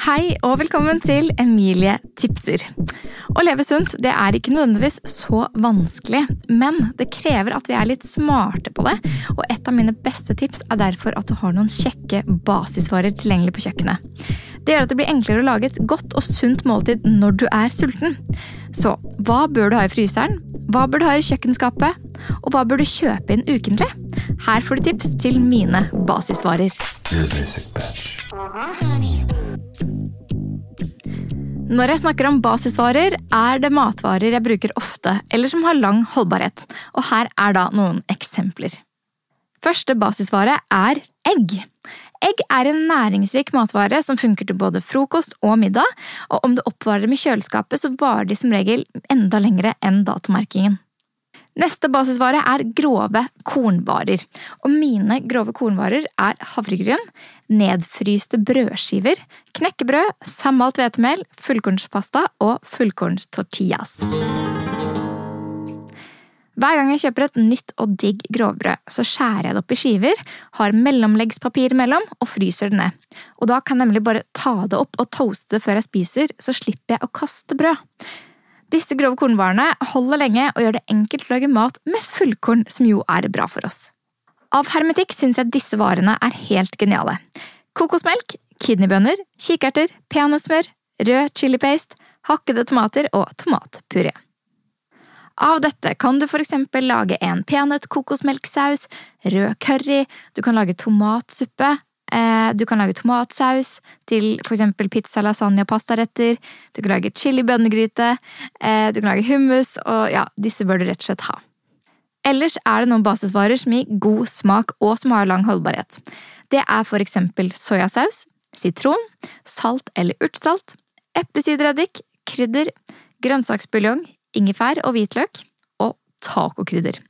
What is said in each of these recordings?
Hei og velkommen til Emilie tipser. Å leve sunt det er ikke nødvendigvis så vanskelig, men det krever at vi er litt smarte på det. Og et av mine beste tips er derfor at du har noen kjekke basisvarer tilgjengelig på kjøkkenet. Det gjør at det blir enklere å lage et godt og sunt måltid når du er sulten. Så hva bør du ha i fryseren? Hva bør du ha i kjøkkenskapet? Og hva bør du kjøpe inn ukentlig? Her får du tips til mine basisvarer. Your basic bitch. Når jeg snakker om basisvarer, er det matvarer jeg bruker ofte, eller som har lang holdbarhet. Og her er da noen eksempler. Første basisvare er egg. Egg er en næringsrik matvare som funker til både frokost og middag, og om du oppvarer dem i kjøleskapet, så varer de som regel enda lengre enn datomerkingen. Neste basisvare er grove kornvarer. Og mine grove kornvarer er havregryn, nedfryste brødskiver, knekkebrød, sammalt hvetemel, fullkornspasta og fullkornstortillas. Hver gang jeg kjøper et nytt og digg grovbrød, så skjærer jeg det opp i skiver, har mellomleggspapir mellom og fryser det ned. Og da kan jeg nemlig bare ta det opp og toaste det før jeg spiser, så slipper jeg å kaste brød. Disse grove kornvarene holder lenge og gjør det enkelt å lage mat med fullkorn, som jo er bra for oss. Av hermetikk syns jeg disse varene er helt geniale. Kokosmelk, kidneybønner, kikerter, peanøttsmør, rød chilipaste, hakkede tomater og tomatpuré. Av dette kan du eksempel lage en peanøtt-kokosmelksaus, rød curry, du kan lage tomatsuppe, du kan lage tomatsaus til eksempel pizza, lasagne og pastaretter, du kan lage chili bønnegryte, eh, du kan lage hummus, og ja, disse bør du rett og slett ha. Ellers er det noen basisvarer som gir god smak og som har lang holdbarhet. Det er eksempel soyasaus, sitron, salt eller urtsalt, eplesidereddik, krydder, grønnsaksbuljong, ingefær og hvitløk, og tacokrydder.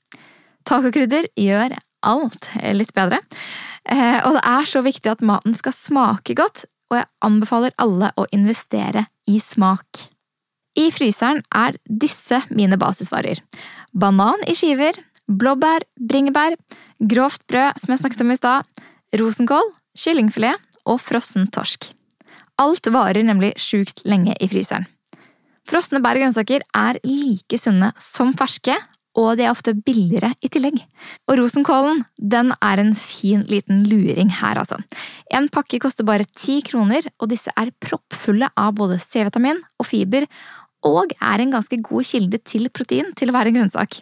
Tacokrydder gjør alt litt bedre, eh, og det er så viktig at maten skal smake godt, og jeg anbefaler alle å investere i smak. I fryseren er disse mine basisvarer. Banan i skiver, blåbær, bringebær, grovt brød, som jeg snakket om i stad, rosenkål, kyllingfilet og frossen torsk. Alt varer nemlig sjukt lenge i fryseren. Frosne bær og grønnsaker er like sunne som ferske, og de er ofte billigere i tillegg. Og rosenkålen den er en fin liten luring her, altså. En pakke koster bare ti kroner, og disse er proppfulle av både C-vitamin og fiber, og er en ganske god kilde til protein til å være en grønnsak.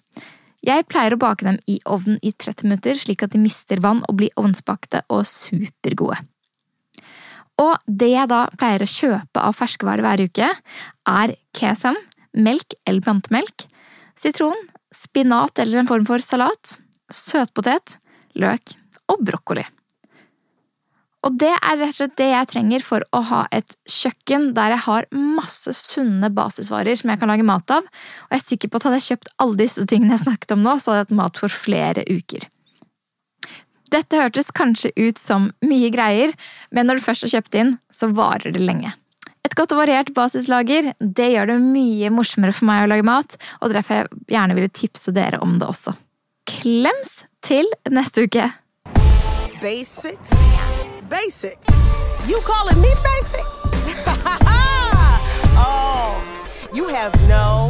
Jeg pleier å bake dem i ovnen i 30 minutter, slik at de mister vann og blir ovnsbakte og supergode. Og det jeg da pleier å kjøpe av ferskevarer hver uke, er kesam, melk eller plantemelk, sitron, spinat eller en form for salat, søtpotet, løk og brokkoli. Og det er rett og slett det jeg trenger for å ha et kjøkken der jeg har masse sunne basisvarer som jeg kan lage mat av, og jeg er sikker på at hadde jeg kjøpt alle disse tingene jeg snakket om nå, så hadde jeg hatt mat for flere uker. Dette hørtes kanskje ut som mye greier, men når du først har kjøpt inn, så varer det lenge. Et godt og variert basislager det gjør det mye morsommere for meg å lage mat, og derfor jeg gjerne ville tipse dere om det også. Klems til neste uke! Basic? Basic? You calling me basic? oh, you have no